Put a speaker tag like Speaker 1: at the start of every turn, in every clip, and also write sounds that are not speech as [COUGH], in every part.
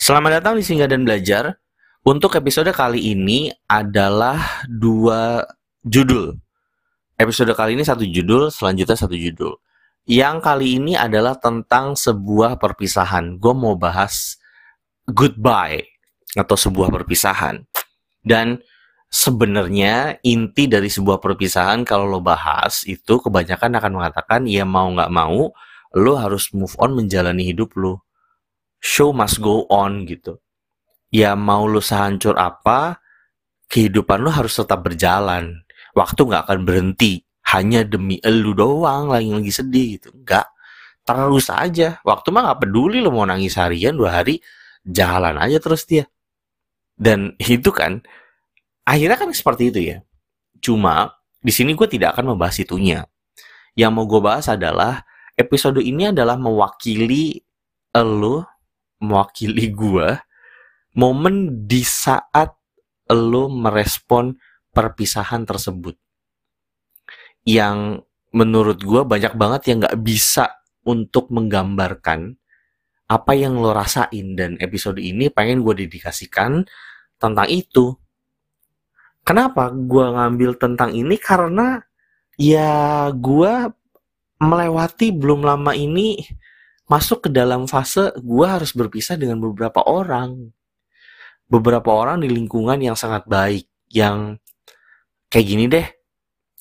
Speaker 1: Selamat datang di Singgah dan Belajar. Untuk episode kali ini adalah dua judul. Episode kali ini satu judul, selanjutnya satu judul. Yang kali ini adalah tentang sebuah perpisahan. Gue mau bahas goodbye atau sebuah perpisahan. Dan sebenarnya inti dari sebuah perpisahan kalau lo bahas itu kebanyakan akan mengatakan ya mau nggak mau lo harus move on menjalani hidup lo show must go on gitu. Ya mau lu sehancur apa, kehidupan lu harus tetap berjalan. Waktu nggak akan berhenti hanya demi elu doang lagi lagi sedih gitu. Enggak. Terus aja. Waktu mah nggak peduli lu mau nangis harian dua hari, jalan aja terus dia. Dan itu kan akhirnya kan seperti itu ya. Cuma di sini gue tidak akan membahas itunya. Yang mau gue bahas adalah episode ini adalah mewakili elu mewakili gua momen di saat lo merespon perpisahan tersebut yang menurut gua banyak banget yang nggak bisa untuk menggambarkan apa yang lo rasain dan episode ini pengen gue dedikasikan tentang itu. Kenapa gue ngambil tentang ini? Karena ya gue melewati belum lama ini masuk ke dalam fase gue harus berpisah dengan beberapa orang. Beberapa orang di lingkungan yang sangat baik, yang kayak gini deh.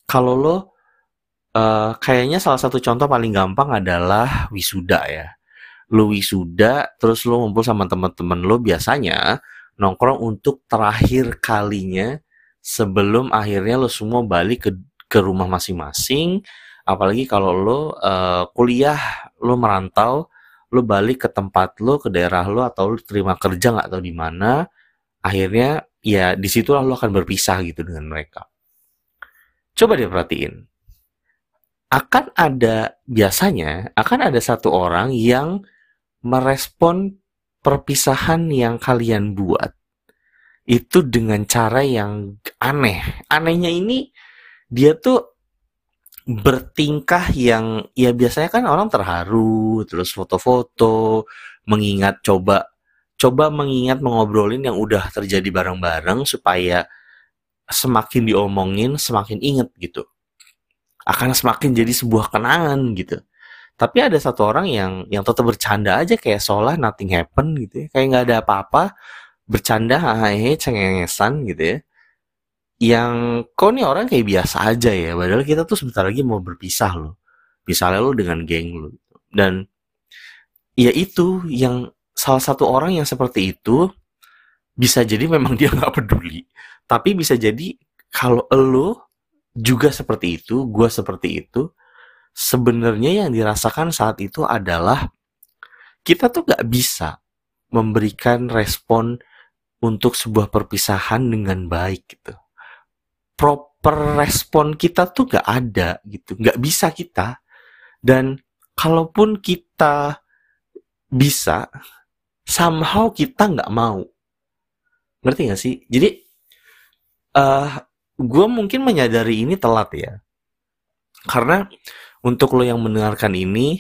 Speaker 1: Kalau lo, uh, kayaknya salah satu contoh paling gampang adalah wisuda ya. Lo wisuda, terus lo ngumpul sama teman-teman lo biasanya nongkrong untuk terakhir kalinya sebelum akhirnya lo semua balik ke ke rumah masing-masing apalagi kalau lo uh, kuliah lo merantau lo balik ke tempat lo ke daerah lo atau lo terima kerja nggak tahu di mana akhirnya ya di situlah lo akan berpisah gitu dengan mereka. Coba deh perhatiin. Akan ada biasanya akan ada satu orang yang merespon perpisahan yang kalian buat itu dengan cara yang aneh. Anehnya ini dia tuh bertingkah yang ya biasanya kan orang terharu terus foto-foto mengingat coba coba mengingat mengobrolin yang udah terjadi bareng-bareng supaya semakin diomongin semakin inget gitu. Akan semakin jadi sebuah kenangan gitu. Tapi ada satu orang yang yang tetap bercanda aja kayak seolah nothing happen gitu ya. Kayak nggak ada apa-apa bercanda hahaha cengengesan gitu ya yang kok nih orang kayak biasa aja ya padahal kita tuh sebentar lagi mau berpisah loh. Misalnya lo dengan geng lo dan ya itu yang salah satu orang yang seperti itu bisa jadi memang [LAUGHS] dia nggak peduli. Tapi bisa jadi kalau lo juga seperti itu gue seperti itu sebenarnya yang dirasakan saat itu adalah kita tuh nggak bisa memberikan respon untuk sebuah perpisahan dengan baik gitu proper respon kita tuh gak ada gitu. Nggak bisa kita. Dan kalaupun kita bisa somehow kita nggak mau. Ngerti gak sih? Jadi uh, eh, gue mungkin menyadari ini telat ya. Karena untuk lo yang mendengarkan ini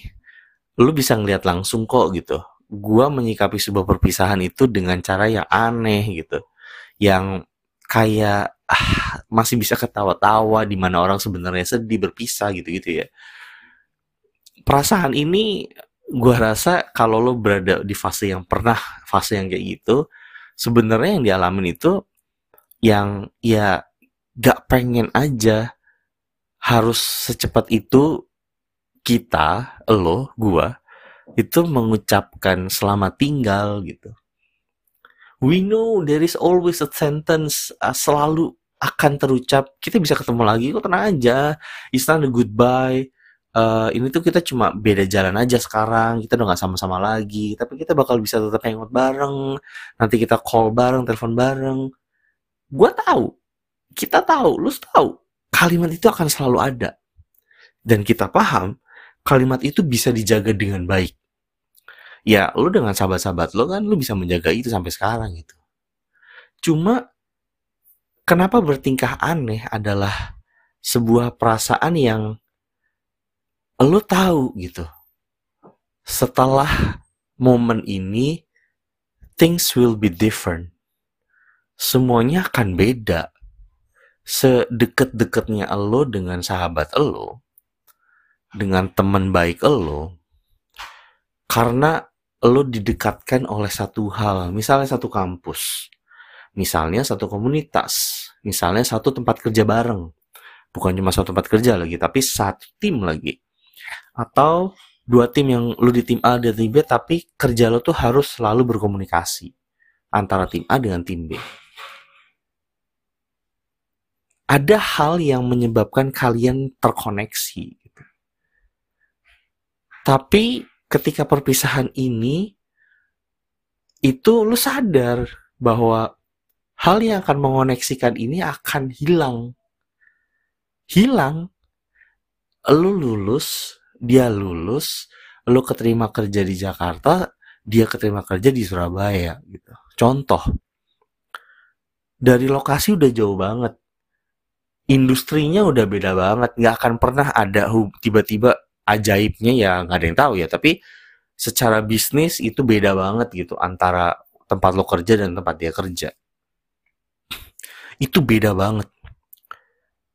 Speaker 1: lo bisa ngeliat langsung kok gitu. Gue menyikapi sebuah perpisahan itu dengan cara yang aneh gitu. Yang kayak ah, masih bisa ketawa-tawa di mana orang sebenarnya sedih berpisah gitu-gitu ya. Perasaan ini gue rasa kalau lo berada di fase yang pernah fase yang kayak gitu, sebenarnya yang dialamin itu yang ya gak pengen aja harus secepat itu kita, lo, gua itu mengucapkan selamat tinggal gitu we know there is always a sentence uh, selalu akan terucap kita bisa ketemu lagi kok tenang aja it's goodbye. Uh, ini tuh kita cuma beda jalan aja sekarang kita udah gak sama-sama lagi tapi kita bakal bisa tetap hangout bareng nanti kita call bareng telepon bareng. Gue tahu kita tahu lu tahu kalimat itu akan selalu ada. Dan kita paham kalimat itu bisa dijaga dengan baik. Ya lu dengan sahabat-sahabat lo kan lu bisa menjaga itu sampai sekarang gitu. Cuma kenapa bertingkah aneh adalah sebuah perasaan yang lo tahu gitu setelah momen ini things will be different. Semuanya akan beda. Sedekat-dekatnya lo dengan sahabat lo, dengan teman baik lo, karena lo didekatkan oleh satu hal, misalnya satu kampus, misalnya satu komunitas, misalnya satu tempat kerja bareng, bukan cuma satu tempat kerja lagi, tapi satu tim lagi, atau dua tim yang lu di tim A dan tim B tapi kerja lo tuh harus selalu berkomunikasi antara tim A dengan tim B. Ada hal yang menyebabkan kalian terkoneksi. Gitu. Tapi ketika perpisahan ini, itu lu sadar bahwa hal yang akan mengoneksikan ini akan hilang. Hilang. Lu lulus dia lulus, lu keterima kerja di Jakarta, dia keterima kerja di Surabaya gitu. Contoh. Dari lokasi udah jauh banget. Industrinya udah beda banget, nggak akan pernah ada tiba-tiba ajaibnya ya nggak ada yang tahu ya, tapi secara bisnis itu beda banget gitu antara tempat lo kerja dan tempat dia kerja. Itu beda banget.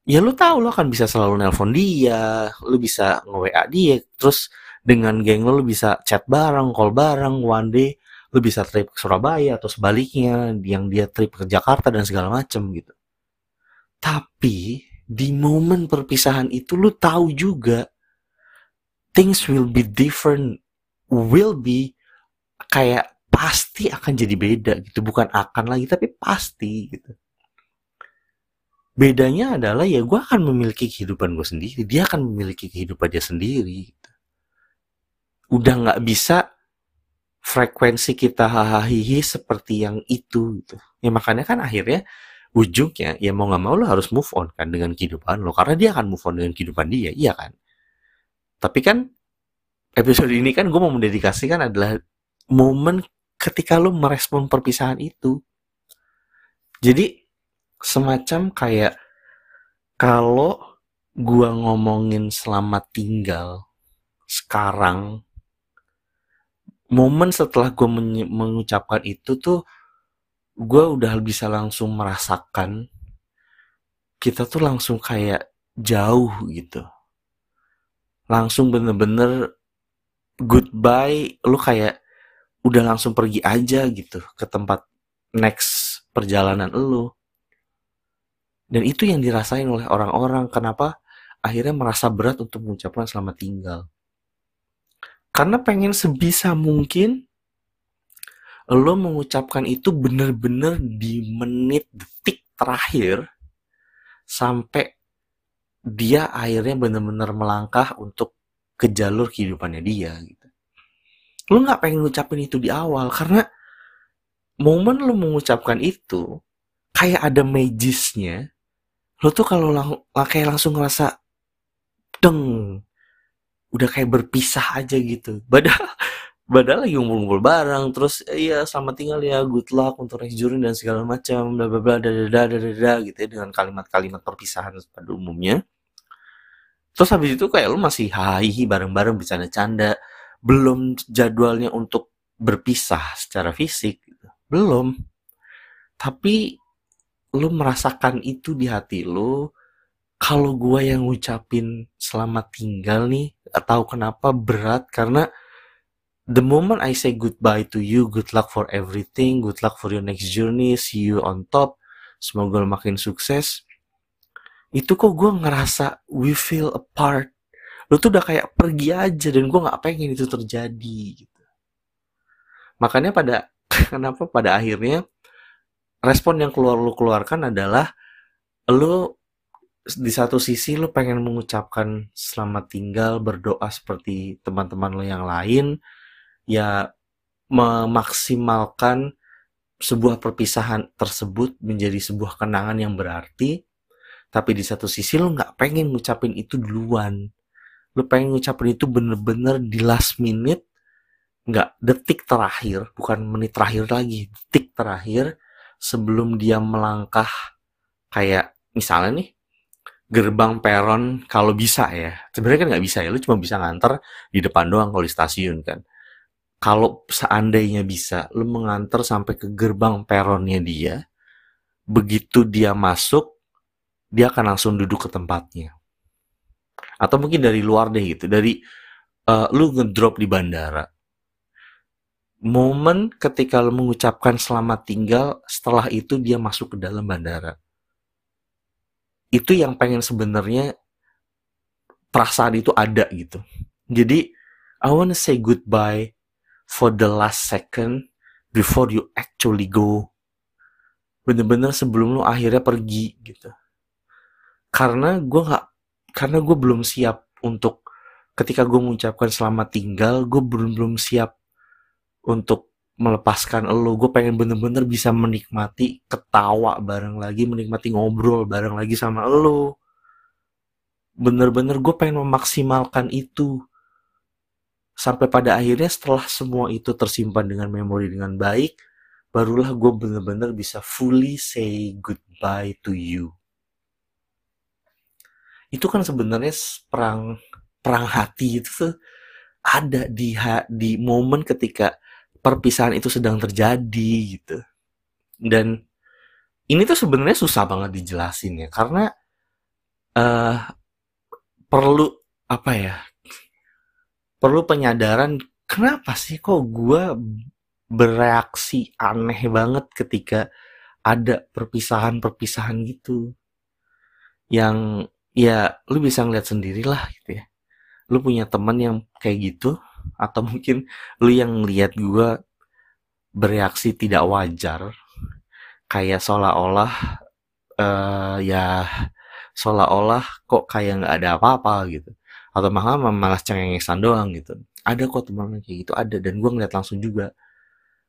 Speaker 1: Ya lu tahu lo akan bisa selalu nelpon dia, lu bisa nge-WA dia, terus dengan geng lo lu bisa chat bareng, call bareng, one day lu bisa trip ke Surabaya atau sebaliknya, yang dia trip ke Jakarta dan segala macem gitu. Tapi di momen perpisahan itu lu tahu juga things will be different, will be kayak pasti akan jadi beda gitu, bukan akan lagi tapi pasti gitu bedanya adalah ya gue akan memiliki kehidupan gue sendiri dia akan memiliki kehidupan dia sendiri gitu. udah nggak bisa frekuensi kita hahaha seperti yang itu gitu. Ya makanya kan akhirnya ujungnya ya mau nggak mau lo harus move on kan dengan kehidupan lo karena dia akan move on dengan kehidupan dia iya kan? Tapi kan episode ini kan gue mau mendedikasikan adalah momen ketika lo merespon perpisahan itu. Jadi semacam kayak kalau gua ngomongin selamat tinggal sekarang momen setelah gue mengucapkan itu tuh gue udah bisa langsung merasakan kita tuh langsung kayak jauh gitu. Langsung bener-bener goodbye lu kayak udah langsung pergi aja gitu ke tempat next perjalanan lu dan itu yang dirasain oleh orang-orang. Kenapa akhirnya merasa berat untuk mengucapkan selamat tinggal. Karena pengen sebisa mungkin lo mengucapkan itu bener-bener di menit detik terakhir sampai dia akhirnya bener-bener melangkah untuk ke jalur kehidupannya dia gitu. Lo nggak pengen ngucapin itu di awal karena momen lo mengucapkan itu kayak ada magisnya lo tuh kalau lang kayak langsung ngerasa deng udah kayak berpisah aja gitu. [LAUGHS] Padahal padahal lagi ngumpul-ngumpul bareng terus iya selamat tinggal ya good luck untuk next journey dan segala macam bla bla bla dada dada gitu ya dengan kalimat-kalimat perpisahan pada umumnya. Terus habis itu kayak lo masih hahihi bareng-bareng bercanda-canda belum jadwalnya untuk berpisah secara fisik gitu. belum. Tapi lu merasakan itu di hati lu kalau gua yang ngucapin selamat tinggal nih atau kenapa berat karena the moment I say goodbye to you good luck for everything good luck for your next journey see you on top semoga lu makin sukses. Itu kok gue ngerasa we feel apart. Lu tuh udah kayak pergi aja dan gue nggak pengen itu terjadi gitu. Makanya pada [LAUGHS] kenapa pada akhirnya respon yang keluar lu keluarkan adalah lu di satu sisi lu pengen mengucapkan selamat tinggal berdoa seperti teman-teman lo yang lain ya memaksimalkan sebuah perpisahan tersebut menjadi sebuah kenangan yang berarti tapi di satu sisi lu nggak pengen ngucapin itu duluan. Lu pengen ngucapin itu bener-bener di last minute nggak detik terakhir bukan menit terakhir lagi detik terakhir sebelum dia melangkah kayak misalnya nih gerbang peron kalau bisa ya sebenarnya kan nggak bisa ya lu cuma bisa nganter di depan doang kalau di stasiun kan kalau seandainya bisa, lu mengantar sampai ke gerbang peronnya dia, begitu dia masuk, dia akan langsung duduk ke tempatnya. Atau mungkin dari luar deh gitu, dari uh, lu ngedrop di bandara. Momen ketika lu mengucapkan selamat tinggal, setelah itu dia masuk ke dalam bandara. Itu yang pengen sebenarnya perasaan itu ada gitu. Jadi, I wanna say goodbye for the last second before you actually go. Bener-bener sebelum lu akhirnya pergi gitu. Karena gue gak, karena gue belum siap untuk ketika gue mengucapkan selamat tinggal, gue belum belum siap untuk melepaskan lo. Gue pengen bener-bener bisa menikmati ketawa bareng lagi, menikmati ngobrol bareng lagi sama lo. Bener-bener gue pengen memaksimalkan itu. Sampai pada akhirnya setelah semua itu tersimpan dengan memori dengan baik, barulah gue bener-bener bisa fully say goodbye to you. Itu kan sebenarnya perang perang hati itu tuh ada di di momen ketika perpisahan itu sedang terjadi gitu. Dan ini tuh sebenarnya susah banget dijelasin ya karena uh, perlu apa ya? Perlu penyadaran kenapa sih kok gue bereaksi aneh banget ketika ada perpisahan-perpisahan gitu. Yang ya lu bisa ngeliat sendirilah gitu ya lu punya temen yang kayak gitu atau mungkin lu yang lihat gue bereaksi tidak wajar kayak seolah-olah uh, ya seolah-olah kok kayak nggak ada apa-apa gitu. Atau malah malah cengengesan doang gitu. Ada kok teman kayak gitu ada. Dan gue ngeliat langsung juga.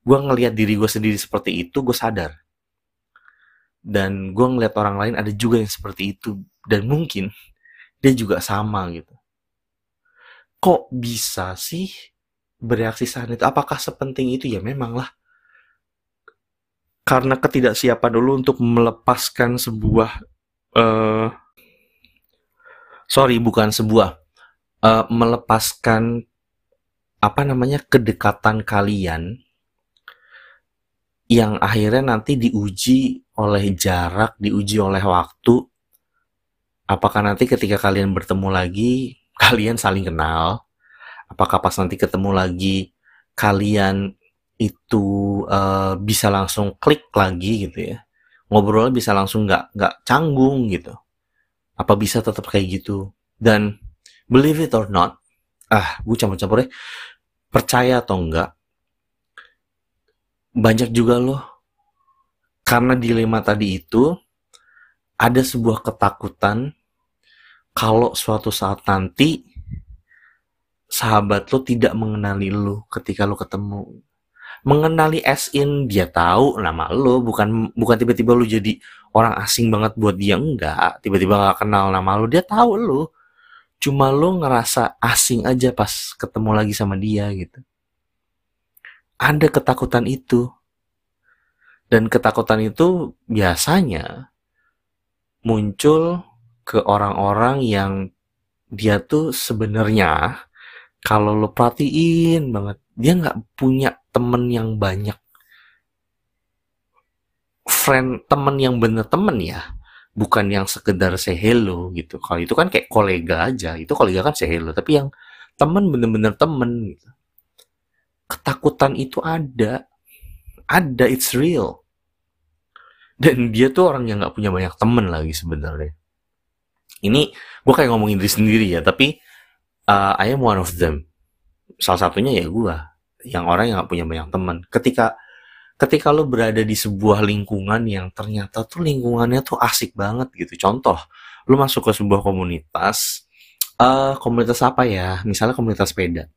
Speaker 1: Gue ngeliat diri gue sendiri seperti itu gue sadar. Dan gue ngeliat orang lain ada juga yang seperti itu. Dan mungkin dia juga sama gitu kok bisa sih bereaksi saat itu? Apakah sepenting itu? Ya memang lah. Karena ketidaksiapan dulu untuk melepaskan sebuah uh, sorry bukan sebuah uh, melepaskan apa namanya kedekatan kalian yang akhirnya nanti diuji oleh jarak, diuji oleh waktu. Apakah nanti ketika kalian bertemu lagi kalian saling kenal apakah pas nanti ketemu lagi kalian itu uh, bisa langsung klik lagi gitu ya. Ngobrolnya bisa langsung nggak nggak canggung gitu. Apa bisa tetap kayak gitu? Dan believe it or not ah gue campur-campur ya percaya atau enggak banyak juga loh. Karena dilema tadi itu ada sebuah ketakutan kalau suatu saat nanti sahabat lo tidak mengenali lo ketika lo ketemu. Mengenali as in dia tahu nama lo bukan bukan tiba-tiba lo jadi orang asing banget buat dia enggak. Tiba-tiba gak kenal nama lo dia tahu lo. Cuma lo ngerasa asing aja pas ketemu lagi sama dia gitu. Ada ketakutan itu. Dan ketakutan itu biasanya muncul ke orang-orang yang dia tuh sebenarnya kalau lo perhatiin banget dia nggak punya temen yang banyak. Friend temen yang bener temen ya bukan yang sekedar say hello gitu. Kalau itu kan kayak kolega aja itu kolega kan say hello tapi yang temen bener-bener temen gitu. Ketakutan itu ada ada it's real. Dan dia tuh orang yang nggak punya banyak temen lagi sebenarnya ini gue kayak ngomongin diri sendiri ya tapi uh, I am one of them. Salah satunya ya gue yang orang yang gak punya banyak teman. Ketika ketika lo berada di sebuah lingkungan yang ternyata tuh lingkungannya tuh asik banget gitu. Contoh lo masuk ke sebuah komunitas uh, komunitas apa ya? Misalnya komunitas sepeda.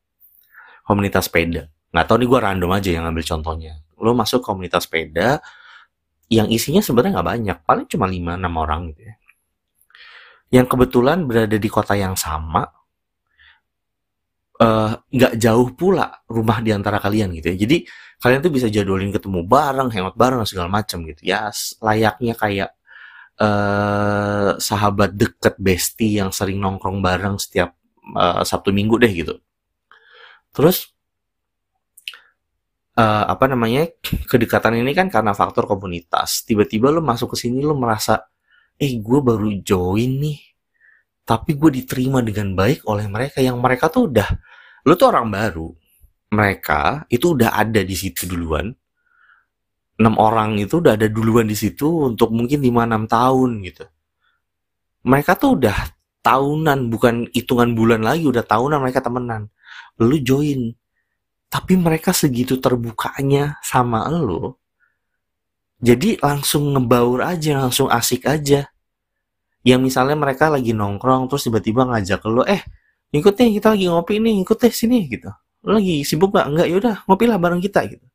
Speaker 1: Komunitas sepeda. Nggak tahu nih gue random aja yang ambil contohnya. Lo masuk komunitas sepeda yang isinya sebenarnya nggak banyak. Paling cuma lima enam orang gitu ya yang kebetulan berada di kota yang sama eh, nggak uh, jauh pula rumah di antara kalian gitu ya. Jadi kalian tuh bisa jadwalin ketemu bareng, hangout bareng segala macam gitu. Ya layaknya kayak uh, sahabat deket bestie yang sering nongkrong bareng setiap uh, Sabtu Minggu deh gitu. Terus uh, apa namanya kedekatan ini kan karena faktor komunitas tiba-tiba lo masuk ke sini lo merasa eh gue baru join nih. Tapi gue diterima dengan baik oleh mereka. Yang mereka tuh udah lo tuh orang baru. Mereka itu udah ada di situ duluan. Enam orang itu udah ada duluan di situ untuk mungkin lima enam tahun gitu. Mereka tuh udah tahunan bukan hitungan bulan lagi udah tahunan mereka temenan. Lu join. Tapi mereka segitu terbukanya sama lo jadi langsung ngebaur aja langsung asik aja. Yang misalnya mereka lagi nongkrong terus tiba-tiba ngajak lo eh ikut deh kita lagi ngopi nih ikut deh sini gitu. Lo lagi sibuk gak enggak yaudah ngopi lah bareng kita gitu.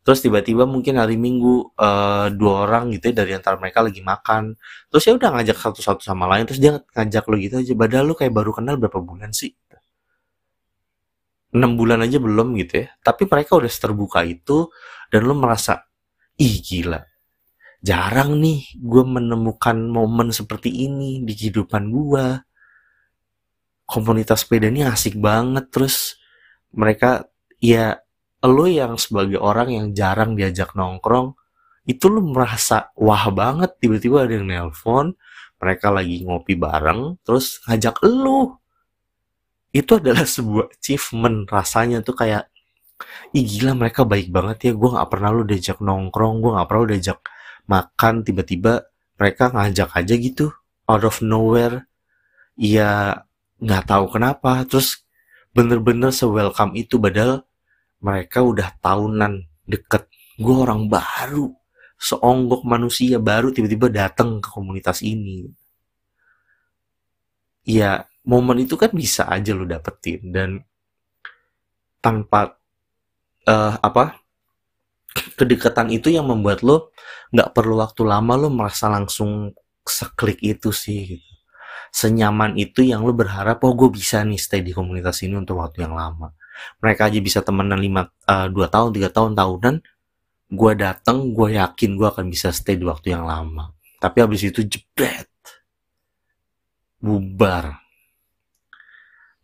Speaker 1: Terus tiba-tiba mungkin hari minggu uh, dua orang gitu ya dari antara mereka lagi makan. Terus ya udah ngajak satu-satu sama lain terus dia ngajak lo gitu aja. Padahal lo kayak baru kenal berapa bulan sih? Enam bulan aja belum gitu ya. Tapi mereka udah terbuka itu dan lo merasa ih gila. Jarang nih gue menemukan momen seperti ini di kehidupan gue komunitas sepeda ini asik banget terus mereka ya lo yang sebagai orang yang jarang diajak nongkrong itu lo merasa wah banget tiba-tiba ada yang nelpon mereka lagi ngopi bareng terus ngajak lo. Itu adalah sebuah achievement rasanya tuh kayak ih gila mereka baik banget ya. Gue nggak pernah lo diajak nongkrong gue nggak pernah lo diajak makan. Tiba-tiba mereka ngajak aja gitu out of nowhere. Ya nggak tahu kenapa. Terus bener-bener se-welcome itu padahal mereka udah tahunan deket. Gue orang baru seonggok manusia baru tiba-tiba datang ke komunitas ini. Ya momen itu kan bisa aja lo dapetin. Dan tanpa uh, apa kedekatan itu yang membuat lo nggak perlu waktu lama lo merasa langsung seklik itu sih gitu. senyaman itu yang lo berharap oh gue bisa nih stay di komunitas ini untuk waktu yang lama. Mereka aja bisa temenan lima uh, dua tahun tiga tahun tahunan gue dateng gue yakin gue akan bisa stay di waktu yang lama. Tapi habis itu jebret. Bubar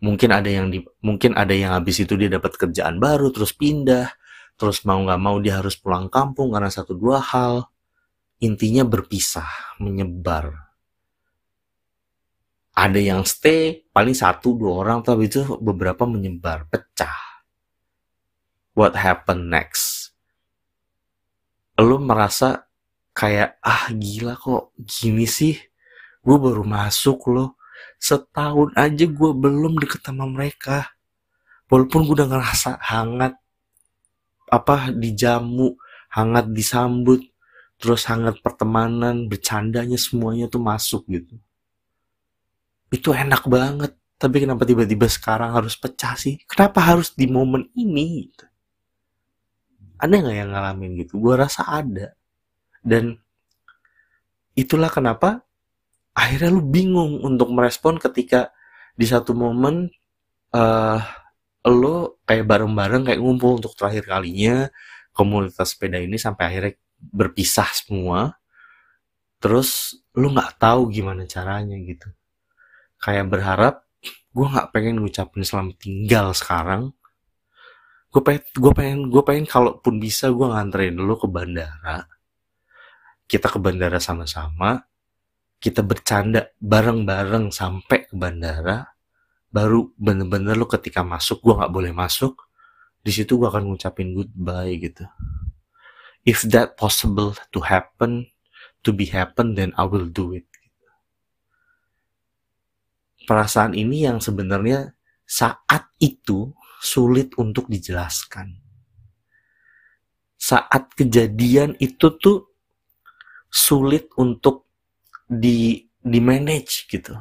Speaker 1: mungkin ada yang di mungkin ada yang habis itu dia dapat kerjaan baru terus pindah terus mau nggak mau dia harus pulang kampung karena satu dua hal. Intinya berpisah menyebar. Ada yang stay paling satu dua orang tapi itu beberapa menyebar pecah. What happen next? Lo merasa kayak ah gila kok gini sih? Gue baru masuk loh setahun aja gue belum deket sama mereka. Walaupun gue udah ngerasa hangat apa dijamu hangat disambut terus hangat pertemanan bercandanya semuanya tuh masuk gitu. Itu enak banget. Tapi kenapa tiba-tiba sekarang harus pecah sih? Kenapa harus di momen ini gitu. ada nggak yang ngalamin gitu? Gue rasa ada. Dan itulah kenapa akhirnya lu bingung untuk merespon ketika di satu momen uh, lo kayak bareng-bareng kayak ngumpul untuk terakhir kalinya komunitas sepeda ini sampai akhirnya berpisah semua. Terus lu nggak tahu gimana caranya gitu. Kayak berharap gue nggak pengen ngucapin selamat tinggal sekarang. Gue pengen gue pengen gue pengen kalaupun bisa gue nganterin dulu ke bandara. Kita ke bandara sama-sama kita bercanda bareng-bareng sampai ke bandara baru bener-bener lo ketika masuk gue nggak boleh masuk di situ gue akan ngucapin goodbye gitu if that possible to happen to be happen then I will do it perasaan ini yang sebenarnya saat itu sulit untuk dijelaskan. Saat kejadian itu tuh sulit untuk di di manage gitu.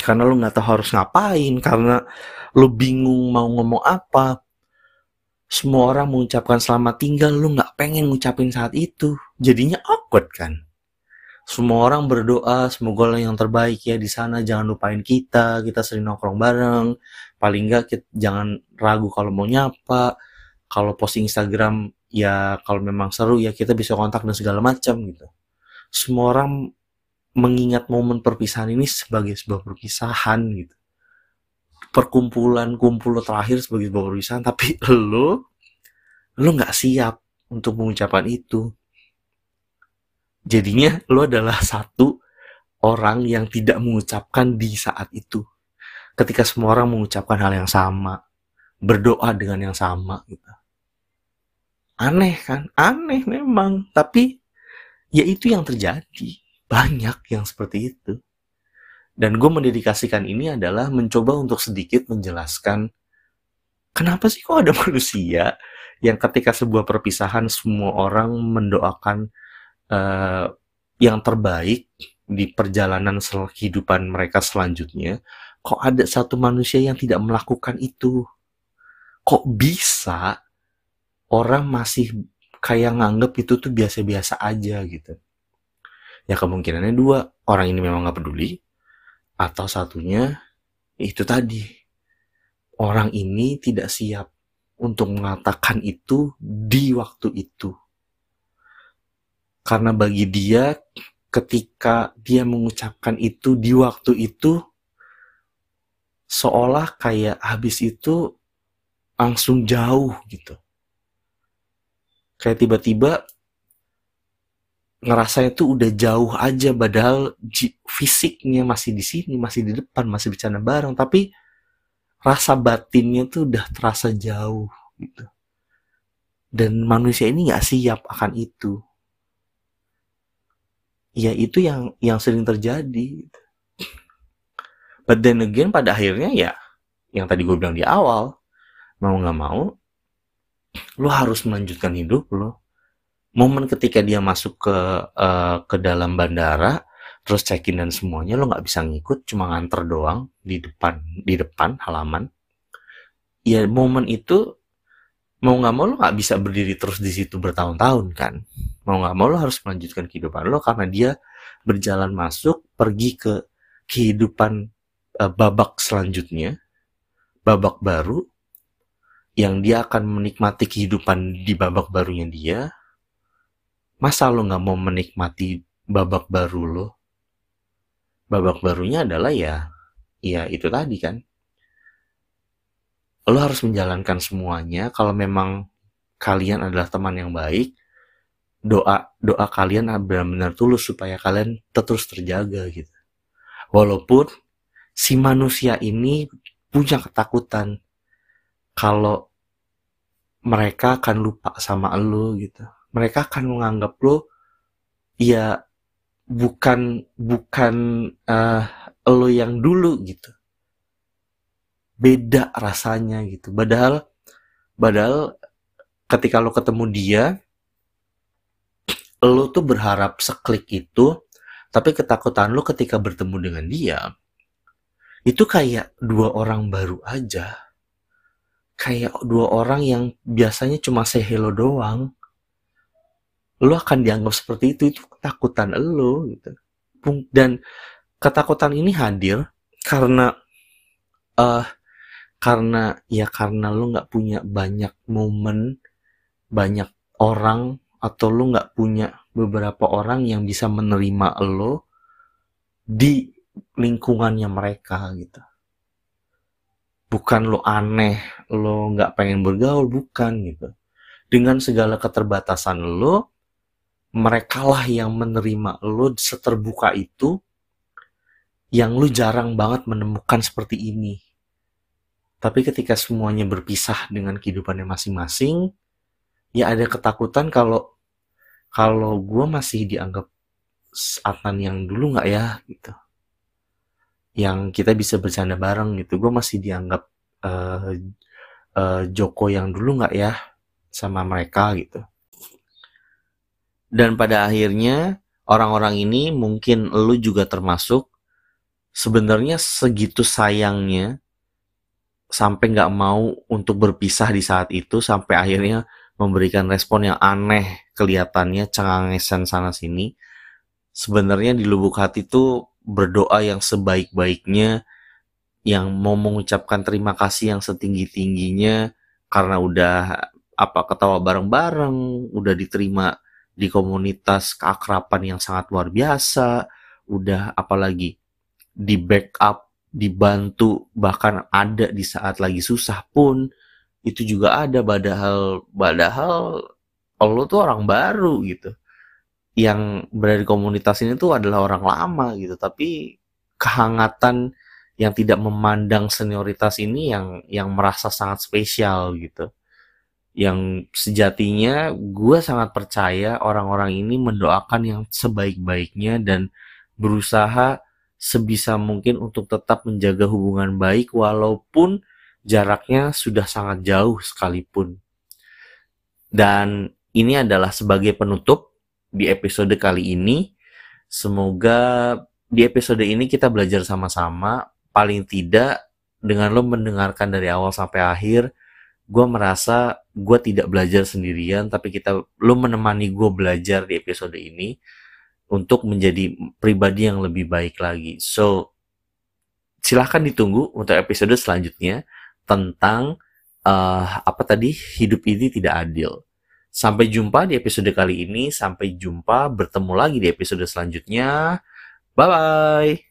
Speaker 1: Karena lu nggak tahu harus ngapain, karena lu bingung mau ngomong apa. Semua orang mengucapkan selamat tinggal, lu nggak pengen ngucapin saat itu. Jadinya awkward kan semua orang berdoa semoga yang terbaik ya di sana jangan lupain kita kita sering nongkrong bareng paling enggak kita, jangan ragu kalau mau nyapa kalau posting Instagram ya kalau memang seru ya kita bisa kontak dan segala macam gitu semua orang mengingat momen perpisahan ini sebagai sebuah perpisahan gitu perkumpulan kumpul terakhir sebagai sebuah perpisahan tapi lo lo nggak siap untuk mengucapkan itu. Jadinya lo adalah satu orang yang tidak mengucapkan di saat itu. Ketika semua orang mengucapkan hal yang sama, berdoa dengan yang sama gitu. Aneh kan? Aneh memang, tapi ya itu yang terjadi. Banyak yang seperti itu. Dan gue mendedikasikan ini adalah mencoba untuk sedikit menjelaskan kenapa sih kok ada [LAUGHS] manusia yang ketika sebuah perpisahan semua orang mendoakan uh, yang terbaik di perjalanan kehidupan mereka selanjutnya, kok ada satu manusia yang tidak melakukan itu? Kok bisa orang masih kayak nganggep itu tuh biasa-biasa aja gitu? Ya kemungkinannya dua, orang ini memang nggak peduli, atau satunya itu tadi orang ini tidak siap untuk mengatakan itu di waktu itu. Karena bagi dia ketika dia mengucapkan itu di waktu itu seolah kayak habis itu langsung jauh gitu. Kayak tiba-tiba ngerasa itu udah jauh aja padahal fisiknya masih di sini masih di depan masih bercanda bareng. Tapi rasa batinnya tuh udah terasa jauh gitu. Dan manusia ini nggak siap akan itu. Ya itu yang yang sering terjadi gitu. but then again pada akhirnya ya yang tadi gue bilang di awal mau nggak mau lo harus melanjutkan hidup lo momen ketika dia masuk ke uh, ke dalam bandara terus check-in dan semuanya lo nggak bisa ngikut cuma nganter doang di depan di depan halaman. Ya momen itu mau nggak mau lo nggak bisa berdiri terus di situ bertahun-tahun kan? Mau nggak mau lo harus melanjutkan kehidupan lo karena dia berjalan masuk pergi ke kehidupan uh, babak selanjutnya babak baru yang dia akan menikmati kehidupan di babak barunya dia Masa lo nggak mau menikmati babak baru lo? Babak barunya adalah ya, ya itu tadi kan. Lo harus menjalankan semuanya. Kalau memang kalian adalah teman yang baik, doa doa kalian benar-benar tulus supaya kalian terus terjaga gitu. Walaupun si manusia ini punya ketakutan kalau mereka akan lupa sama lo gitu. Mereka akan menganggap lo ya bukan bukan uh, lo yang dulu gitu. Beda rasanya gitu. Padahal padahal ketika lo ketemu dia lo tuh berharap seklik itu tapi ketakutan lo ketika bertemu dengan dia itu kayak dua orang baru aja kayak dua orang yang biasanya cuma say hello doang. Lo akan dianggap seperti itu itu ketakutan lo gitu. Dan ketakutan ini hadir karena uh, karena ya karena lo nggak punya banyak momen banyak orang atau lo nggak punya beberapa orang yang bisa menerima lo di lingkungannya mereka gitu bukan lo aneh lo nggak pengen bergaul bukan gitu dengan segala keterbatasan lo mereka lah yang menerima lo seterbuka itu yang lu jarang banget menemukan seperti ini. Tapi ketika semuanya berpisah dengan kehidupannya masing-masing, ya ada ketakutan kalau kalau gue masih dianggap Atan yang dulu nggak ya gitu. Yang kita bisa bercanda bareng gitu. Gue masih dianggap uh, uh, Joko yang dulu nggak ya sama mereka gitu dan pada akhirnya orang-orang ini mungkin lu juga termasuk sebenarnya segitu sayangnya sampai nggak mau untuk berpisah di saat itu sampai akhirnya memberikan respon yang aneh kelihatannya cengangesan sana sini sebenarnya di lubuk hati itu berdoa yang sebaik-baiknya yang mau mengucapkan terima kasih yang setinggi-tingginya karena udah apa ketawa bareng-bareng udah diterima di komunitas keakraban yang sangat luar biasa, udah apalagi di backup, dibantu, bahkan ada di saat lagi susah pun, itu juga ada padahal padahal lo tuh orang baru gitu yang berada di komunitas ini tuh adalah orang lama gitu tapi kehangatan yang tidak memandang senioritas ini yang yang merasa sangat spesial gitu yang sejatinya gue sangat percaya orang-orang ini mendoakan yang sebaik-baiknya dan berusaha sebisa mungkin untuk tetap menjaga hubungan baik walaupun jaraknya sudah sangat jauh sekalipun. Dan ini adalah sebagai penutup di episode kali ini. Semoga di episode ini kita belajar sama-sama. Paling tidak dengan lo mendengarkan dari awal sampai akhir, gue merasa gue tidak belajar sendirian, tapi kita lo menemani gue belajar di episode ini untuk menjadi pribadi yang lebih baik lagi. So, silahkan ditunggu untuk episode selanjutnya tentang uh, apa tadi hidup ini tidak adil. Sampai jumpa di episode kali ini. Sampai jumpa bertemu lagi di episode selanjutnya. Bye bye.